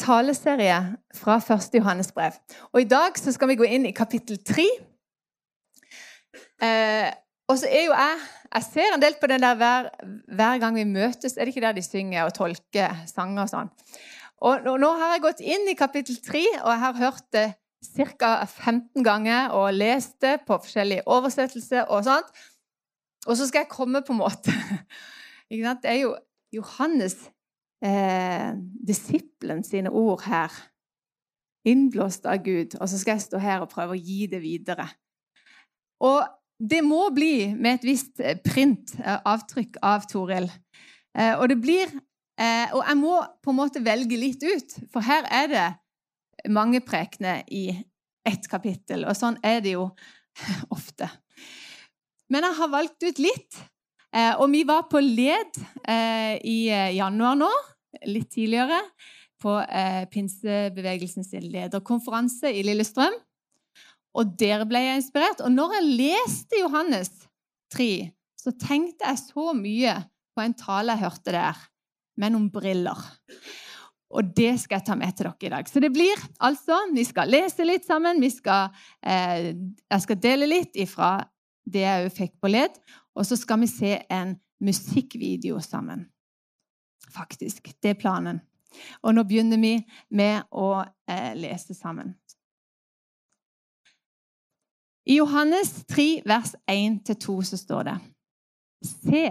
taleserie fra 1. Johannes brev. Og I dag så skal vi gå inn i kapittel 3. Eh, og så er jo jeg Jeg ser en del på den der hver, hver gang vi møtes. Er det ikke der de synger og tolker sanger og sånn? Og nå, nå har jeg gått inn i kapittel 3, og jeg har hørt det ca. 15 ganger og lest det på forskjellige oversettelser og sånt. Og så skal jeg komme på en måte Det er jo Johannes eh, sine ord her. Innblåst av Gud. Og så skal jeg stå her og prøve å gi det videre. Og det må bli med et visst eh, print, eh, avtrykk av Toril. Eh, og det blir Og jeg må på en måte velge litt ut, for her er det mange prekener i ett kapittel, og sånn er det jo ofte. Men jeg har valgt ut litt. Eh, og vi var på LED eh, i januar nå, litt tidligere, på eh, pinsebevegelsens lederkonferanse i Lillestrøm. Og der ble jeg inspirert. Og når jeg leste Johannes 3, så tenkte jeg så mye på en tale jeg hørte der, med noen briller. Og det skal jeg ta med til dere i dag. Så det blir altså Vi skal lese litt sammen. Skal, eh, jeg skal dele litt ifra det jeg fikk på led. Og så skal vi se en musikkvideo sammen. Faktisk. Det er planen. Og nå begynner vi med å eh, lese sammen. I Johannes 3, vers 1-2 så står det Se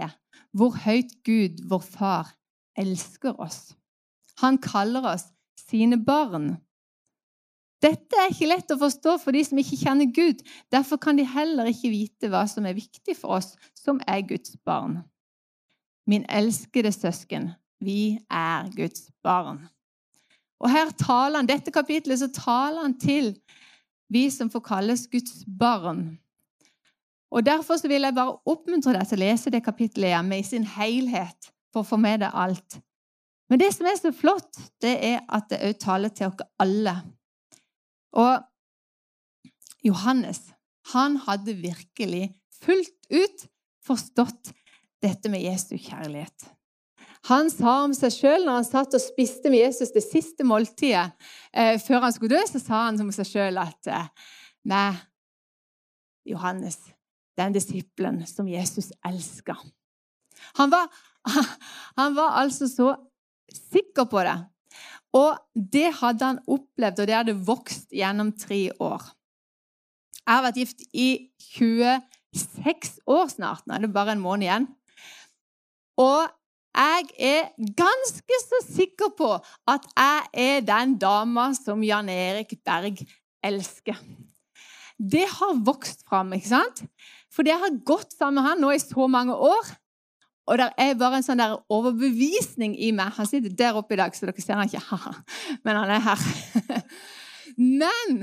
hvor høyt Gud, vår Far, elsker oss. Han kaller oss sine barn. Dette er ikke lett å forstå for de som ikke kjenner Gud. Derfor kan de heller ikke vite hva som er viktig for oss som er Guds barn. Min elskede søsken, vi er Guds barn. Og her taler han, dette kapitlet så taler han til vi som får kalles Guds barn. Og Derfor vil jeg bare oppmuntre deg til å lese det kapittelet hjemme i sin helhet for å få med deg alt. Men det som er så flott, det er at det òg taler til oss alle. Og Johannes han hadde virkelig fullt ut forstått dette med Jesu kjærlighet. Han sa om seg sjøl når han satt og spiste med Jesus det siste måltidet eh, før han skulle dø, så sa han om seg sjøl at eh, Nei, Johannes, den disippelen som Jesus elska. Han han var altså så sikker på det. Og det hadde han opplevd, og det hadde vokst gjennom tre år. Jeg har vært gift i 26 år snart. Nå er det bare en måned igjen. Og jeg er ganske så sikker på at jeg er den dama som Jan Erik Berg elsker. Det har vokst fram, ikke sant? For det har gått sammen med han nå i så mange år. Og det er bare en sånn der overbevisning i meg. Han sitter der oppe i dag, så dere ser han ikke. Men han er her. Men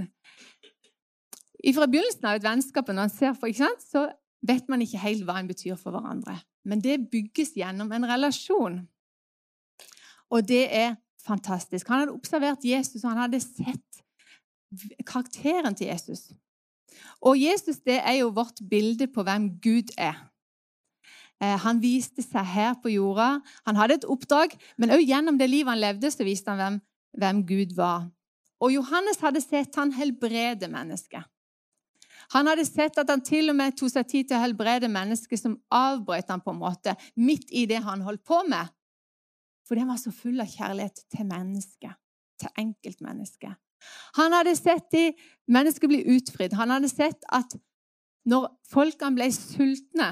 fra begynnelsen av et vennskap når han ser sant, så vet man ikke helt hva en betyr for hverandre men det bygges gjennom en relasjon. Og det er fantastisk. Han hadde observert Jesus, og han hadde sett karakteren til Jesus. Og Jesus det er jo vårt bilde på hvem Gud er. Eh, han viste seg her på jorda. Han hadde et oppdrag, men også gjennom det livet han levde, så viste han hvem, hvem Gud var. Og Johannes hadde sett han helbrede mennesket. Han hadde sett at han til og med tok seg tid til å helbrede mennesker som avbrøt han på en måte, midt i det han holdt på med. For den var så full av kjærlighet til mennesket, til enkeltmennesket. Han hadde sett de mennesker bli utfridd. Han hadde sett at når folkene ble sultne,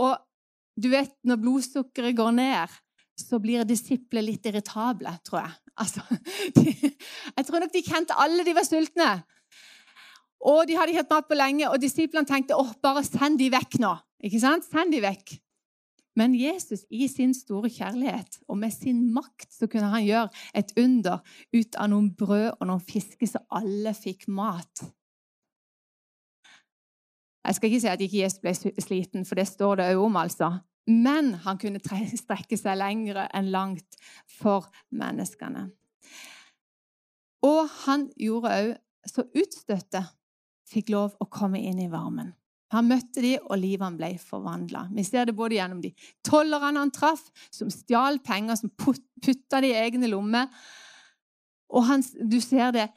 og du vet, når blodsukkeret går ned, så blir disipler litt irritable, tror jeg. Altså, de, jeg tror nok de kjente alle de var sultne. Og de hadde ikke hatt mat på lenge, og disiplene tenkte åh, bare send de vekk nå. Ikke sant? Send de vekk. Men Jesus i sin store kjærlighet og med sin makt så kunne han gjøre et under ut av noen brød og noen fisker, så alle fikk mat. Jeg skal ikke si at ikke Jesus ble sliten, for det står det òg om. altså. Men han kunne strekke seg lengre enn langt for menneskene. Og han gjorde òg så utstøtte fikk lov å komme inn i varmen. Han møtte de, og livet ble forvandla. Vi ser det både gjennom de tollerne han traff, som stjal penger, som putta det i egne lommer. Og han, du ser det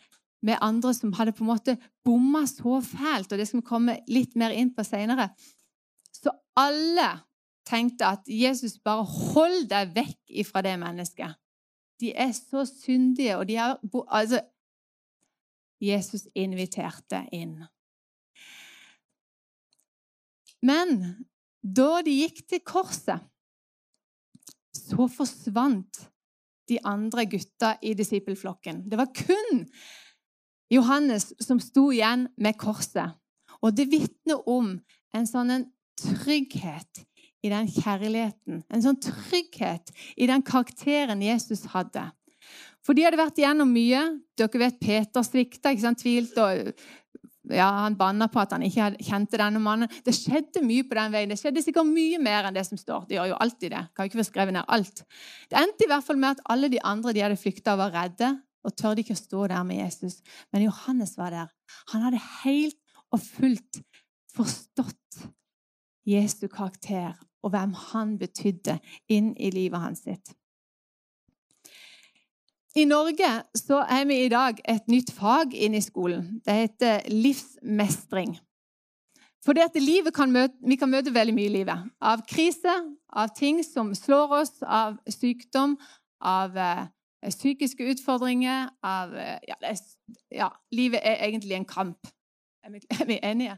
med andre som hadde på en måte bomma så fælt, og det skal vi komme litt mer inn på seinere. Så alle tenkte at Jesus bare hold deg vekk ifra det mennesket. De er så syndige, og de har Altså Jesus inviterte inn. Men da de gikk til korset, så forsvant de andre gutta i disippelflokken. Det var kun Johannes som sto igjen med korset. Og det vitner om en sånn en trygghet i den kjærligheten, en sånn trygghet i den karakteren Jesus hadde. For de hadde vært igjennom mye. Dere vet Peter svikta, ikke sant? tvilte og ja, Han banna på at han ikke kjente denne mannen. Det skjedde mye på den veien. Det skjedde sikkert mye mer enn det som står. Det gjør jo alltid det. Kan ikke få skrevet ned alt. Det endte i hvert fall med at alle de andre de hadde flykta, var redde og tørde ikke å stå der med Jesus. Men Johannes var der. Han hadde helt og fullt forstått Jesu karakter og hvem han betydde inn i livet hans sitt. I Norge så er vi i dag et nytt fag inne i skolen. Det heter livsmestring. For det at kan møte, Vi kan møte veldig mye i livet. Av krise, av ting som slår oss, av sykdom, av eh, psykiske utfordringer av eh, ja, er, ja, livet er egentlig en kamp. Er vi, er vi enige?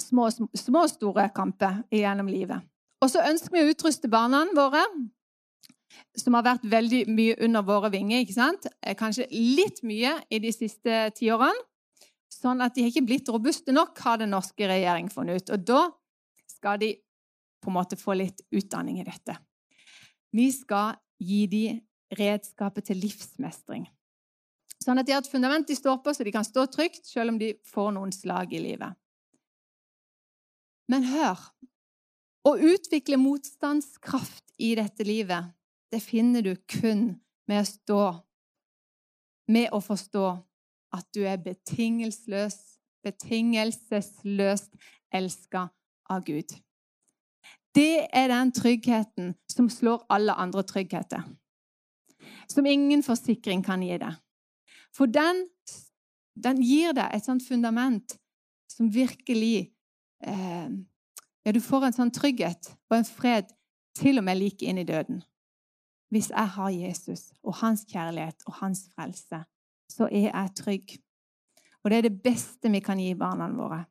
Små, små, store kamper gjennom livet. Og så ønsker vi å utruste barna våre som har vært veldig mye under våre vinger. ikke sant? Eh, kanskje litt mye i de siste tiårene. Sånn at de har ikke blitt robuste nok, har den norske regjeringen funnet ut. Og da skal de på en måte få litt utdanning i dette. Vi skal gi dem redskapet til livsmestring. Sånn at de har et fundament de står på, så de kan stå trygt selv om de får noen slag i livet. Men hør Å utvikle motstandskraft i dette livet det finner du kun med å stå Med å forstå at du er betingelsesløst elska av Gud. Det er den tryggheten som slår alle andre tryggheter. Som ingen forsikring kan gi deg. For den, den gir deg et sånt fundament som virkelig eh, Ja, du får en sånn trygghet og en fred til og med like inn i døden. Hvis jeg har Jesus og hans kjærlighet og hans frelse, så er jeg trygg. Og det er det beste vi kan gi barna våre.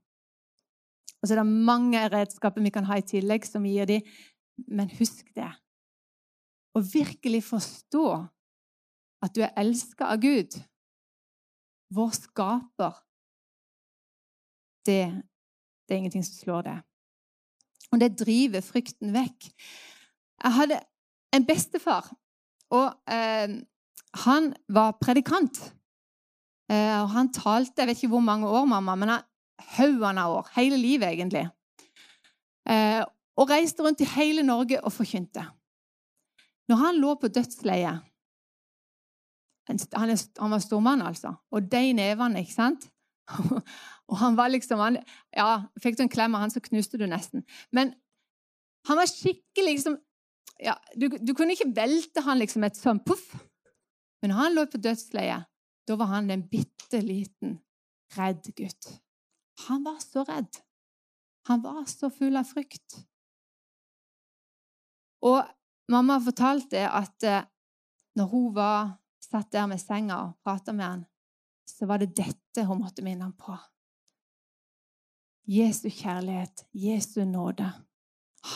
Og så er det mange redskaper vi kan ha i tillegg som vi gir dem. Men husk det. Å virkelig forstå at du er elska av Gud, vår skaper, det, det er ingenting som slår det. Og det driver frykten vekk. Jeg hadde en bestefar. Og eh, han var predikant. Eh, og han talte jeg vet ikke hvor mange år, mamma, men haugene av år. Hele livet, egentlig. Eh, og reiste rundt i hele Norge og forkynte. Når han lå på dødsleiet han, han, var stormann, altså. Og de nevene, ikke sant? og han var liksom han, Ja, fikk du en klem av han, så knuste du nesten. Men han var skikkelig liksom ja, du, du, kunne ikke velte han liksom et sånn poff. Men når han lå på dødsleiet, da var han en bitte liten, redd gutt. Han var så redd. Han var så full av frykt. Og mamma fortalte at eh, når hun var satt der med senga og prata med han, så var det dette hun måtte minne ham på. Jesu kjærlighet, Jesu nåde.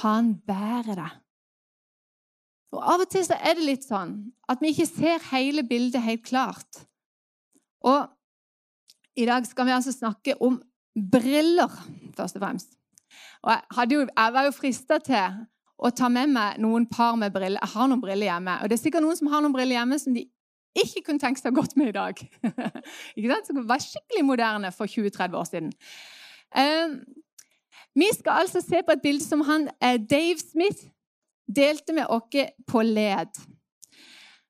Han bærer deg. Og Av og til så er det litt sånn at vi ikke ser hele bildet helt klart. Og i dag skal vi altså snakke om briller, først og fremst. Og jeg, jo, jeg var jo frista til å ta med meg noen par med briller. Jeg har noen briller hjemme. Og det er sikkert noen som har noen briller hjemme som de ikke kunne tenkt seg godt med i dag. ikke sant? Som var skikkelig moderne for 20-30 år siden. Um, vi skal altså se på et bilde som han, eh, Dave Smith delte med oss på led.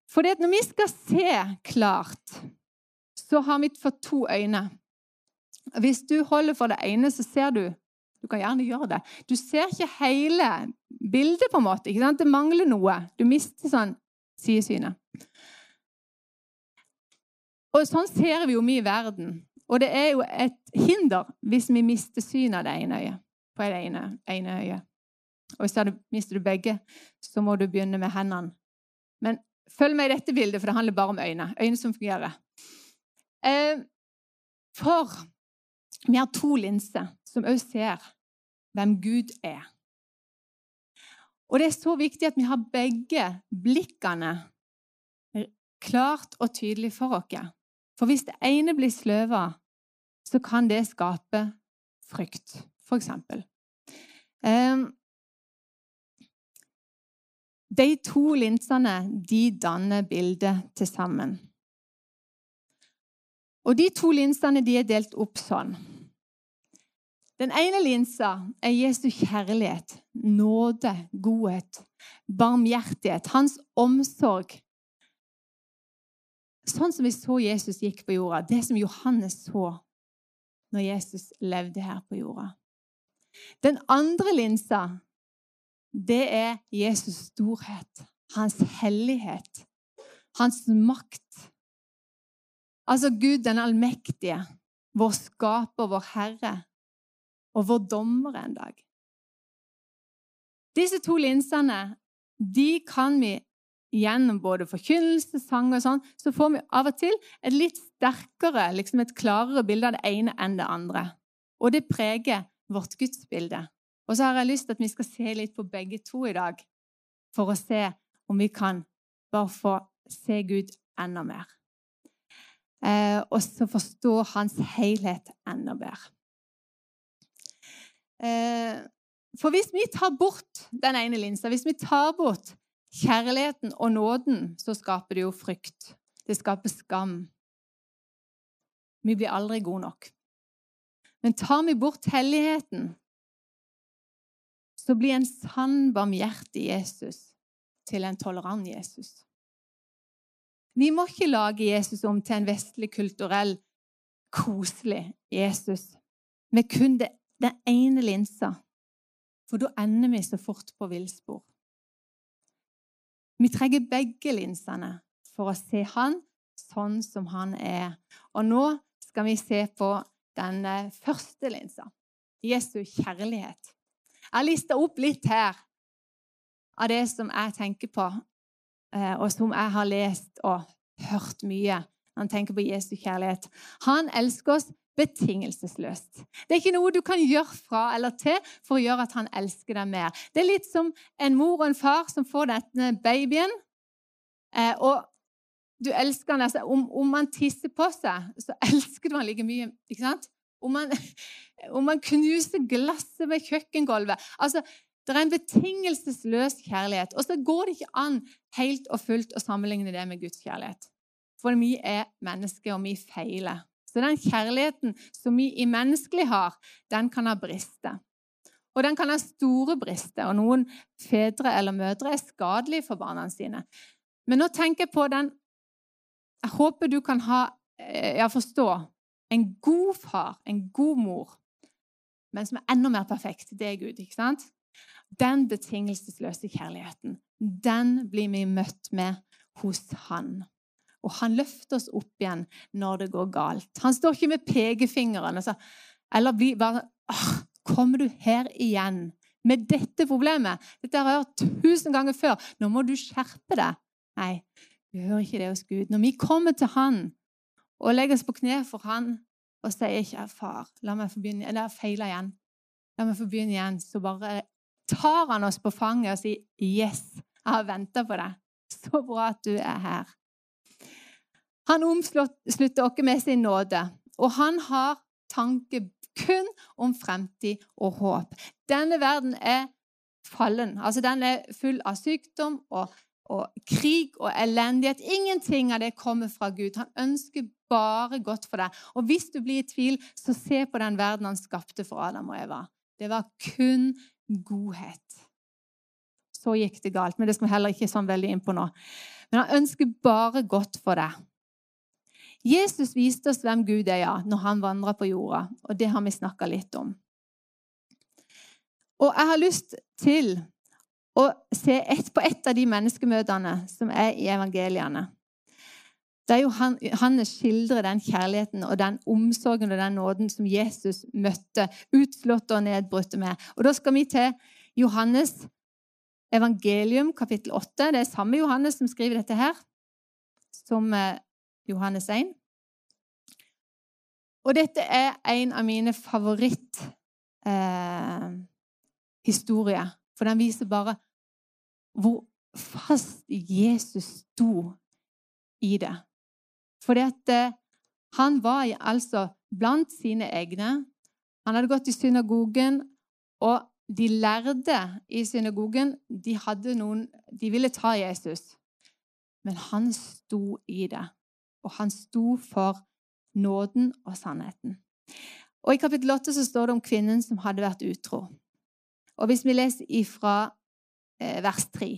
For når vi skal se klart, så har vi fått to øyne. Hvis du holder for det ene, så ser du Du kan gjerne gjøre det. Du ser ikke hele bildet, på en måte. ikke sant? Det mangler noe. Du mister sånn sidesynet. Og sånn ser vi jo mye i verden. Og det er jo et hinder hvis vi mister synet av det ene øyet. På det ene, ene øyet. Og hvis du mister du begge, så må du begynne med hendene. Men følg med i dette bildet, for det handler bare om øyne. Øyne som fungerer. Eh, for vi har to linser som òg ser hvem Gud er. Og det er så viktig at vi har begge blikkene klart og tydelig for oss. For hvis det ene blir sløva, så kan det skape frykt, for eksempel. Ehm, de to linsene de danner bildet til sammen. Og De to linsene de er delt opp sånn. Den ene linsa er Jesu kjærlighet, nåde, godhet, barmhjertighet, hans omsorg. Sånn som vi så Jesus gikk på jorda, det som Johannes så når Jesus levde her på jorda. Den andre linsa, det er Jesus' storhet, hans hellighet, hans makt. Altså Gud den allmektige, vår skaper, vår Herre og vår dommer en dag. Disse to linsene de kan vi gjennom både forkynnelse, sang og sånn, så får vi av og til et litt sterkere, liksom et klarere bilde av det ene enn det andre. Og det preger vårt gudsbilde. Og så har jeg lyst til at vi skal se litt på begge to i dag, for å se om vi kan bare få se Gud enda mer. Eh, og så forstå hans helhet enda bedre. Eh, for hvis vi tar bort den ene linsa, hvis vi tar bort kjærligheten og nåden, så skaper det jo frykt. Det skaper skam. Vi blir aldri gode nok. Men tar vi bort helligheten, så blir en sann barmhjertig Jesus til en tolerant Jesus. Vi må ikke lage Jesus om til en vestlig, kulturell, koselig Jesus med kun det den ene linsa, for da ender vi så fort på villspor. Vi trenger begge linsene for å se han sånn som han er. Og nå skal vi se på den første linsa, Jesu kjærlighet. Jeg har lista opp litt her av det som jeg tenker på, og som jeg har lest og hørt mye han tenker på Jesu kjærlighet. Han elsker oss betingelsesløst. Det er ikke noe du kan gjøre fra eller til for å gjøre at han elsker deg mer. Det er litt som en mor og en far som får denne babyen, eh, og du elsker han, altså, om, om han tisser på seg, så elsker du han like mye. ikke sant? Om man, om han knuser glasset ved kjøkkengulvet altså, Det er en betingelsesløs kjærlighet. Og så går det ikke an helt og fullt å sammenligne det med Guds kjærlighet. For vi er mennesker, og vi feiler. Så den kjærligheten som vi i menneskelig har, den kan ha brister. Og den kan ha store brister, og noen fedre eller mødre er skadelige for barna sine. Men nå tenker jeg på den Jeg håper du kan ha, eh, ja, forstå en god far, en god mor, men som er enda mer perfekt. Det er Gud, ikke sant? Den betingelsesløse kjærligheten, den blir vi møtt med hos Han. Og han løfter oss opp igjen når det går galt. Han står ikke med pekefingeren så, eller blir bare Kommer du her igjen med dette problemet? Dette har jeg hørt tusen ganger før. Nå må du skjerpe deg. Nei, vi hører ikke det hos Gud. Når vi kommer til Han og legger oss på kne for Han og sier ikke 'Far, la meg få begynne Eller feila igjen. La meg få begynne igjen.' Så bare tar Han oss på fanget og sier 'Yes, jeg har venta på deg. Så bra at du er her.' Han omslutter oss med sin nåde, og han har tanke kun om fremtid og håp. Denne verden er fallen. Altså, den er full av sykdom og, og krig og elendighet. Ingenting av det kommer fra Gud. Han ønsker bare godt for deg. Og hvis du blir i tvil, så se på den verden han skapte for Adam og Eva. Det var kun godhet. Så gikk det galt, men det skal vi heller ikke sånn veldig inn på nå. Men han ønsker bare godt for deg. Jesus viste oss hvem Gud er, ja, når han vandra på jorda, og det har vi snakka litt om. Og jeg har lyst til å se et, på et av de menneskemøtene som er i evangeliene. Der Johannes skildrer den kjærligheten og den omsorgen og den nåden som Jesus møtte utslått og nedbrutte med. Og Da skal vi til Johannes evangelium, kapittel 8. Det er samme Johannes som skriver dette her, som eh, Johannes 1. Og dette er en av mine favoritthistorier. Eh, for den viser bare hvor fast Jesus sto i det. Fordi at eh, han var altså blant sine egne. Han hadde gått i synagogen, og de lærde i synagogen de, noen, de ville ta Jesus. Men han sto i det, og han sto for nåden og sannheten. Og I kapittel 8 så står det om kvinnen som hadde vært utro. Og Hvis vi leser ifra eh, vers 3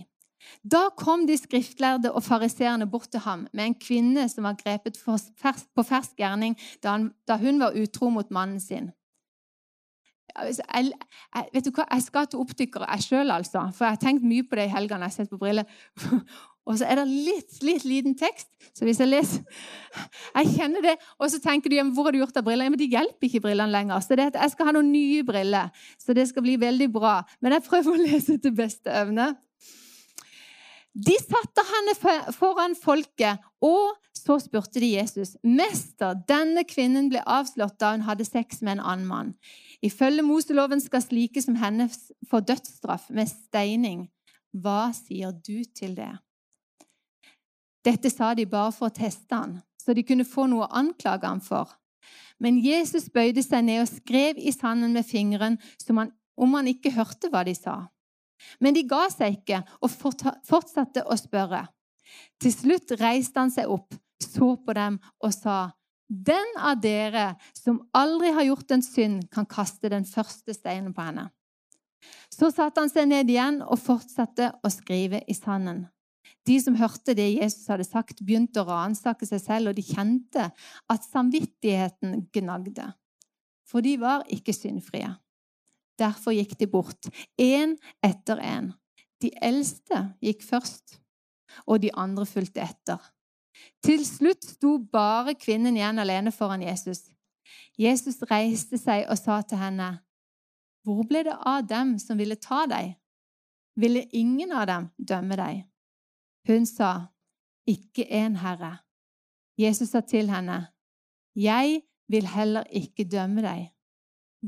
Da kom de skriftlærde og fariseerne bort til ham med en kvinne som var grepet på fersk gjerning da, hun var utro mot mannen sin. Jeg, vet du hva? jeg skal til optikere, jeg sjøl, altså. For jeg har tenkt mye på det i helgene. Jeg har sett på briller. Og så er det litt, litt liten tekst. Så hvis jeg leser Jeg kjenner det. Og så tenker du hvor har du gjort av briller? Men de hjelper ikke brillene lenger. Så det, jeg skal ha noen nye briller. Så det skal bli veldig bra. Men jeg prøver å lese til beste evne. De satte henne foran folket, og så spurte de Jesus. 'Mester, denne kvinnen ble avslått da hun hadde sex med en annen mann.' Ifølge Moseloven skal slike som henne få dødsstraff med steining. Hva sier du til det? Dette sa de bare for å teste han, så de kunne få noe å anklage ham for. Men Jesus bøyde seg ned og skrev i sanden med fingeren han, om han ikke hørte hva de sa. Men de ga seg ikke og fortsatte å spørre. Til slutt reiste han seg opp, så på dem og sa, Den av dere som aldri har gjort en synd, kan kaste den første steinen på henne. Så satte han seg ned igjen og fortsatte å skrive i sanden. De som hørte det Jesus hadde sagt, begynte å ransake seg selv, og de kjente at samvittigheten gnagde. For de var ikke syndfrie. Derfor gikk de bort, én etter én. De eldste gikk først, og de andre fulgte etter. Til slutt sto bare kvinnen igjen alene foran Jesus. Jesus reiste seg og sa til henne, 'Hvor ble det av dem som ville ta deg?' Ville ingen av dem dømme deg? Hun sa, 'Ikke en, Herre.' Jesus sa til henne, 'Jeg vil heller ikke dømme deg.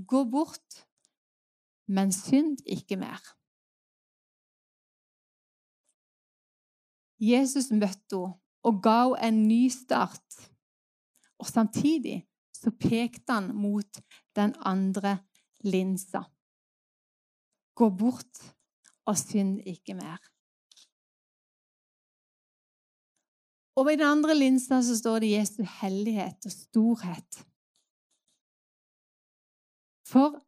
Gå bort, men synd ikke mer.' Jesus møtte henne og ga henne en ny start. Og samtidig så pekte han mot den andre linsa. Gå bort og synd ikke mer. Og i den andre linsa så står det Jesu hellighet og storhet. For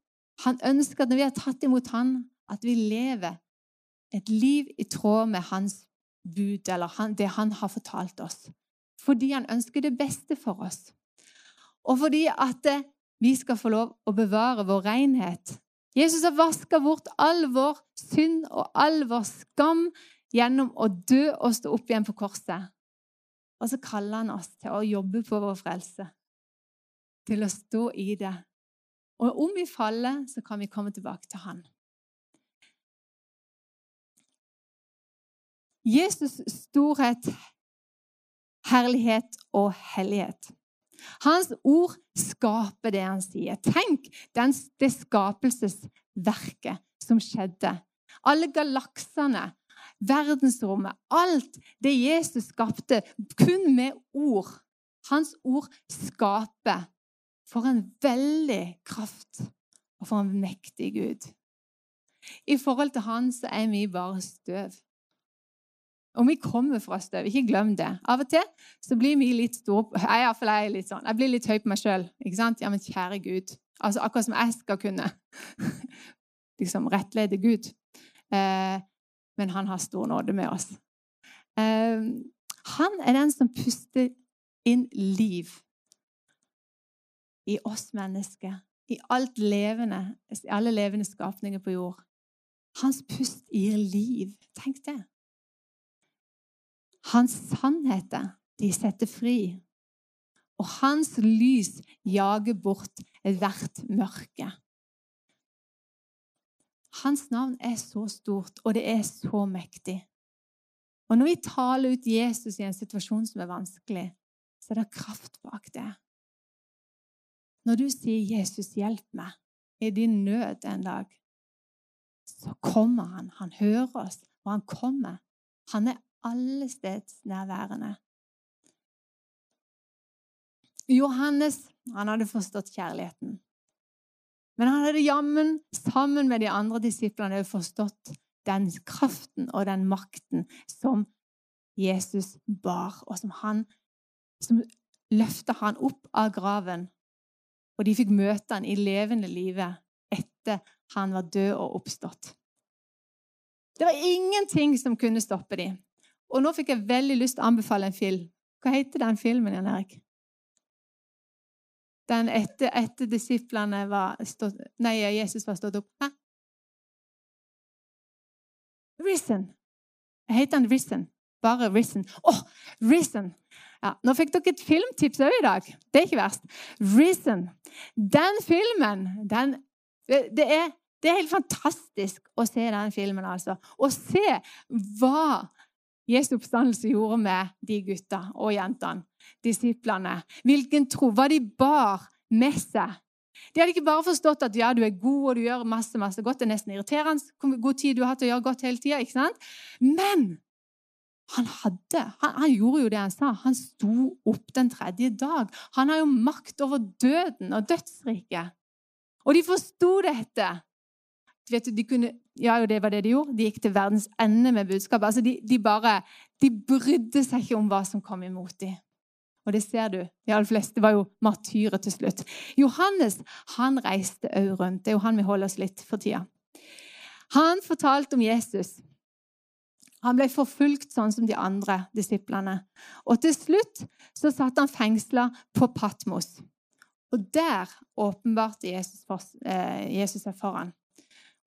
han ønsker at når vi har tatt imot han, at vi lever et liv i tråd med hans bud, eller det han har fortalt oss. Fordi han ønsker det beste for oss. Og fordi at eh, vi skal få lov å bevare vår renhet. Jesus har vaska bort all vår synd og all vår skam gjennom å dø og stå opp igjen på korset. Og så kaller han oss til å jobbe på vår frelse. Til å stå i det. Og om vi faller, så kan vi komme tilbake til han. Jesus' storhet, herlighet og hellighet. Hans ord skaper det han sier. Tenk den, det skapelsesverket som skjedde. Alle galaksene, verdensrommet, alt det Jesus skapte, kun med ord. Hans ord skaper. For en veldig kraft, og for en mektig Gud. I forhold til han så er vi bare støv. Og vi kommer fra støv. Ikke glem det. Av og til så blir vi litt store Jeg, iallfall jeg, litt sånn. Jeg blir litt høy på meg sjøl. Ja, men kjære Gud. Altså Akkurat som jeg skal kunne liksom rettlede Gud. Eh, men han har stor nåde med oss. Eh, han er den som puster inn liv i oss mennesker, i alt levende, i alle levende skapninger på jord. Hans pust gir liv. Tenk det. Hans sannheter, de setter fri. Og hans lys jager bort hvert mørke. Hans navn er så stort, og det er så mektig. Og når vi taler ut Jesus i en situasjon som er vanskelig, så er det kraft bak det. Når du sier 'Jesus, hjelp meg' i din nød en dag, så kommer han. Han hører oss, og han kommer. Han er allestedsnærværende. Johannes han hadde forstått kjærligheten. Men han hadde jammen, sammen med de andre disiplene, forstått den kraften og den makten som Jesus bar, og som han som løfta han opp av graven. Og de fikk møte han i levende live etter han var død og oppstått. Det var ingenting som kunne stoppe dem. Og nå fikk jeg veldig lyst til å anbefale en film. Hva heter den filmen, Jan Erik? Den etter, etter disiplene var stått, Nei, Jesus var stått opp. Hæ? Risen. Heter den Risen? Bare Risen. Å, oh, Risen! Ja, nå fikk dere et filmtips òg i dag. Det er ikke verst. 'Reason'. Den filmen den, det, er, det, er, helt fantastisk å se den filmen, altså. Å se hva Jesu oppstandelse gjorde med de gutta og jentene, disiplene. Hvilken tro. Hva de bar med seg. De hadde ikke bare forstått at ja, du er god og du gjør masse masse godt. Det er nesten irriterende hvor god tid du har til å gjøre godt hele tida. Men han hadde, han, han, gjorde jo det han sa. Han sto opp den tredje dag. Han har jo makt over døden og dødsriket. Og de forsto dette. Vet du, de kunne, ja, det var det de gjorde. De gikk til verdens ende med budskapet. Altså, de, de, bare, de brydde seg ikke om hva som kom imot dem. Og det ser du. De aller fleste var jo martyrer til slutt. Johannes han reiste òg rundt. Det er jo han vi holder oss litt for tida. Han fortalte om Jesus. Han ble forfulgt sånn som de andre disiplene. Og til slutt så satt han fengsla på Patmos. Og der åpenbarte Jesus, for, eh, Jesus seg for.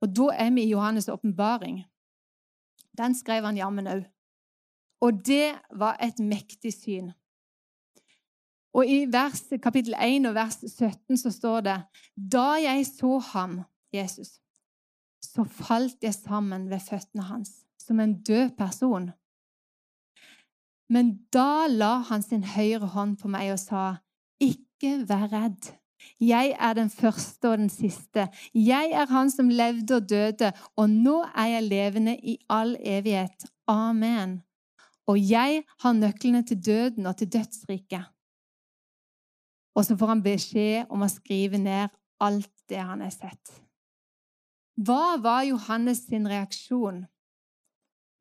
Og da er vi i Johannes' åpenbaring. Den skrev han jammen òg. Og det var et mektig syn. Og i vers, kapittel 1 og vers 17 så står det Da jeg så ham, Jesus, så falt jeg sammen ved føttene hans som en død person. Men da la han sin høyre hånd på meg og sa, Ikke vær redd. Jeg er den første og den siste. Jeg er han som levde og døde, og nå er jeg levende i all evighet. Amen. Og jeg har nøklene til døden og til dødsriket. Og så får han beskjed om å skrive ned alt det han har sett. Hva var Johannes sin reaksjon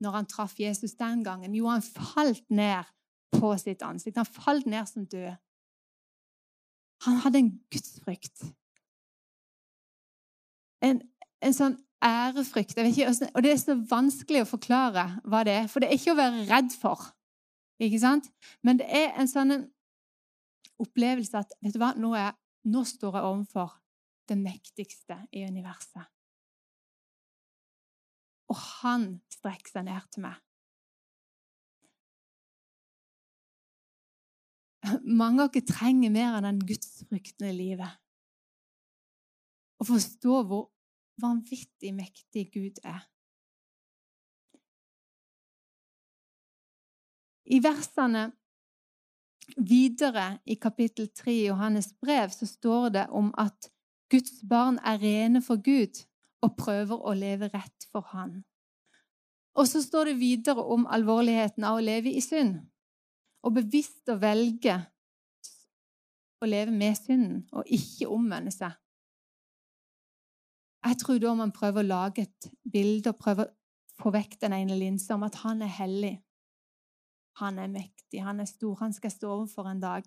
når han traff Jesus den gangen? Jo, han falt ned på sitt ansikt. Han falt ned som død. Han hadde en gudsfrykt. En, en sånn ærefrykt. Ikke, og det er så vanskelig å forklare hva det er, for det er ikke å være redd for. Ikke sant? Men det er en sånn opplevelse at vet du hva, nå, er, nå står jeg overfor det mektigste i universet. Og han strekker seg ned til meg. Mange av dere trenger mer av den gudsfrykten i livet. Å forstå hvor vanvittig mektig Gud er. I versene Videre i kapittel 3 i Johannes brev så står det om at Guds barn er rene for Gud og prøver å leve rett for Han. Og så står det videre om alvorligheten av å leve i synd, og bevisst å velge å leve med synden og ikke omvende seg. Jeg tror da man prøver å lage et bilde og prøver å få vekk den ene linsa om at han er hellig. Han er mektig, han er stor, han skal stå overfor en dag.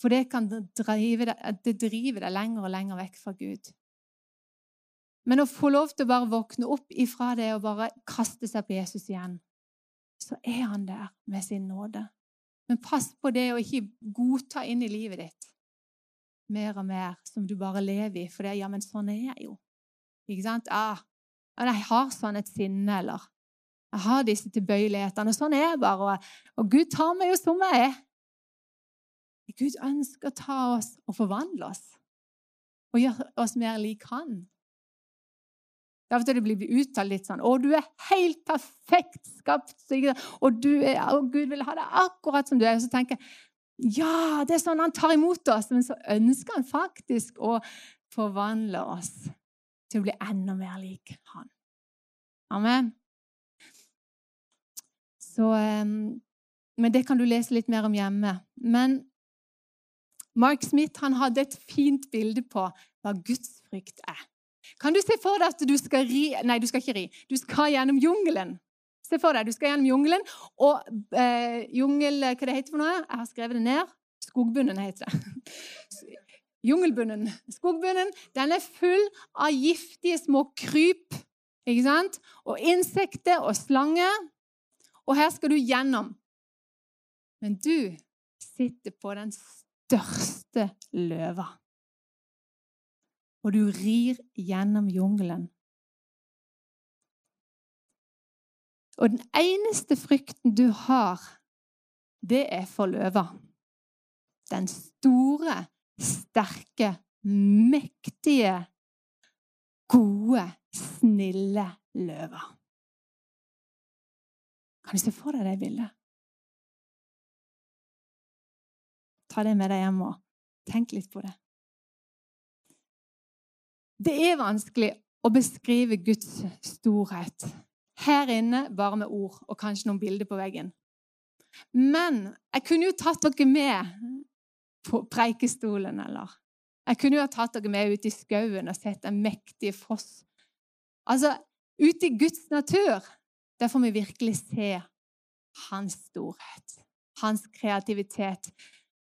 For det kan drive deg, det driver deg lenger og lenger vekk fra Gud. Men å få lov til å bare våkne opp ifra det og bare kaste seg på Jesus igjen, så er han der med sin nåde, Men pass på det å ikke godta inn i livet ditt mer og mer som du bare lever i. For det, ja, men sånn er jeg jo. Ikke sant? Ah, jeg har sånn et sinne, eller jeg har disse tilbøyelighetene. og Sånn er jeg bare. Og, og Gud tar meg jo som jeg er. Gud ønsker å ta oss og forvandle oss og gjøre oss mer lik Han. Av og til blir vi uttalt litt sånn 'Å, du er helt perfekt skapt.' Og, du er, å, Gud vil ha deg akkurat som du er. Og så tenker jeg ja, det er sånn han tar imot oss. Men så ønsker han faktisk å forvandle oss til å bli enda mer lik han. Amen. Så, um, men det kan du lese litt mer om hjemme. Men Mark Smith han hadde et fint bilde på hva gudsfrykt er. Kan du se for deg at du skal ri Nei, du skal ikke ri. Du skal gjennom jungelen. Se for deg, Du skal gjennom jungelen, og eh, jungel... Hva det heter for noe? Jeg har skrevet det ned. Skogbunnen heter det. Jungelbunnen. Skogbunnen den er full av giftige små kryp ikke sant? og insekter og slanger. Og her skal du gjennom. Men du sitter på den største løva. Og du rir gjennom jungelen. Og den eneste frykten du har, det er for løva. Den store, sterke, mektige, gode, snille løva. Kan du se for deg det bildet? Ta det med deg hjem og tenk litt på det. Det er vanskelig å beskrive Guds storhet her inne bare med ord og kanskje noen bilder på veggen. Men jeg kunne jo tatt dere med på preikestolen, eller Jeg kunne jo ha tatt dere med ut i skauen og sett en mektig foss. Altså, ute i Guds natur, der får vi virkelig se hans storhet, hans kreativitet,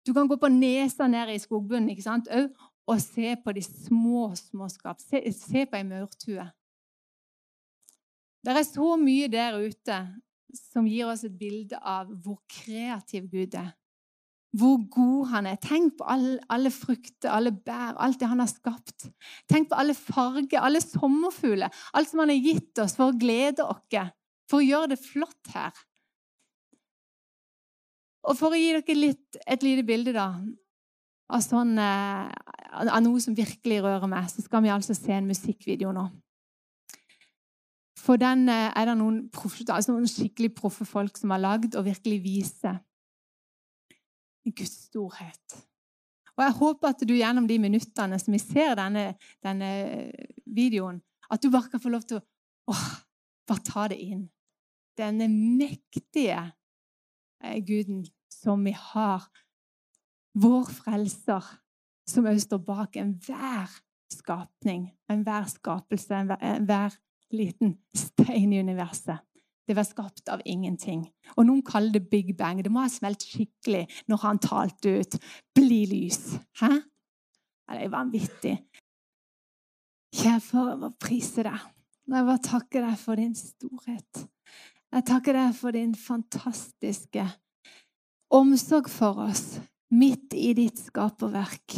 du kan gå på nesa ned i skogbunnen ikke sant? Og se på de små, små skap. Se, se på ei maurtue. Det er så mye der ute som gir oss et bilde av hvor kreativ Gud er. Hvor god han er. Tenk på alle, alle frukter, alle bær, alt det han har skapt. Tenk på alle farger, alle sommerfugler. Alt som han har gitt oss for å glede oss, for å gjøre det flott her. Og for å gi dere litt, et lite bilde da, av, sånn, eh, av, noe som virkelig rører meg, så skal vi altså se en musikkvideo nå. For den eh, er det noen, prof, altså noen skikkelig proffe folk som har lagd og virkelig viser Guds storhet. Og Jeg håper at du gjennom de minuttene som vi ser denne, denne videoen, at du bare kan få lov til å åh, bare ta det inn. Denne mektige eh, Guden som vi har. Vår frelser, som òg står bak enhver skapning, enhver skapelse, enhver liten stein i universet. Det var skapt av ingenting. Og Noen kaller det Big Bang. Det må ha smelt skikkelig når han talte ut 'bli lys'. Hæ? Det er vanvittig. Kjære far, jeg må prise deg. Jeg bare takker deg for din storhet. Jeg takker deg for din fantastiske omsorg for oss midt i ditt skaperverk.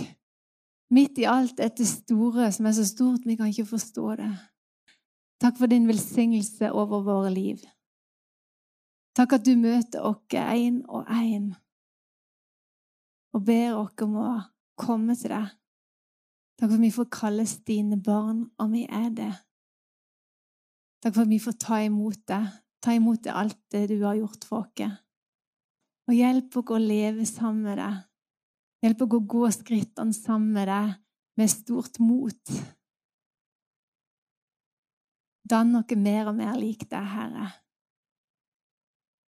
Midt i alt dette store som er så stort vi kan ikke forstå det. Takk for din velsignelse over våre liv. Takk at du møter oss én og én og ber oss om å komme til deg. Takk for at vi får kalles dine barn, og vi er det. Takk for at vi får ta imot det, ta imot det alt det du har gjort for oss. Og hjelp oss å leve sammen med deg. Hjelp oss å gå skrittene sammen med deg med stort mot. Dann oss mer og mer lik deg, Herre.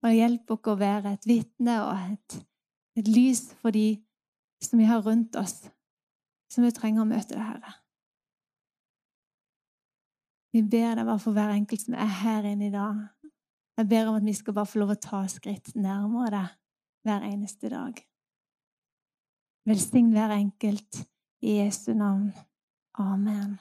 Og hjelp oss å være et vitne og et, et, lys for de som vi har rundt oss, som vi trenger å møte deg, Herre. Vi ber deg bare for hver enkelt som er her inne i dag. Jeg ber om at vi skal bare få lov å ta skritt nærmere deg hver eneste dag. Velsign hver enkelt i Jesu navn. Amen.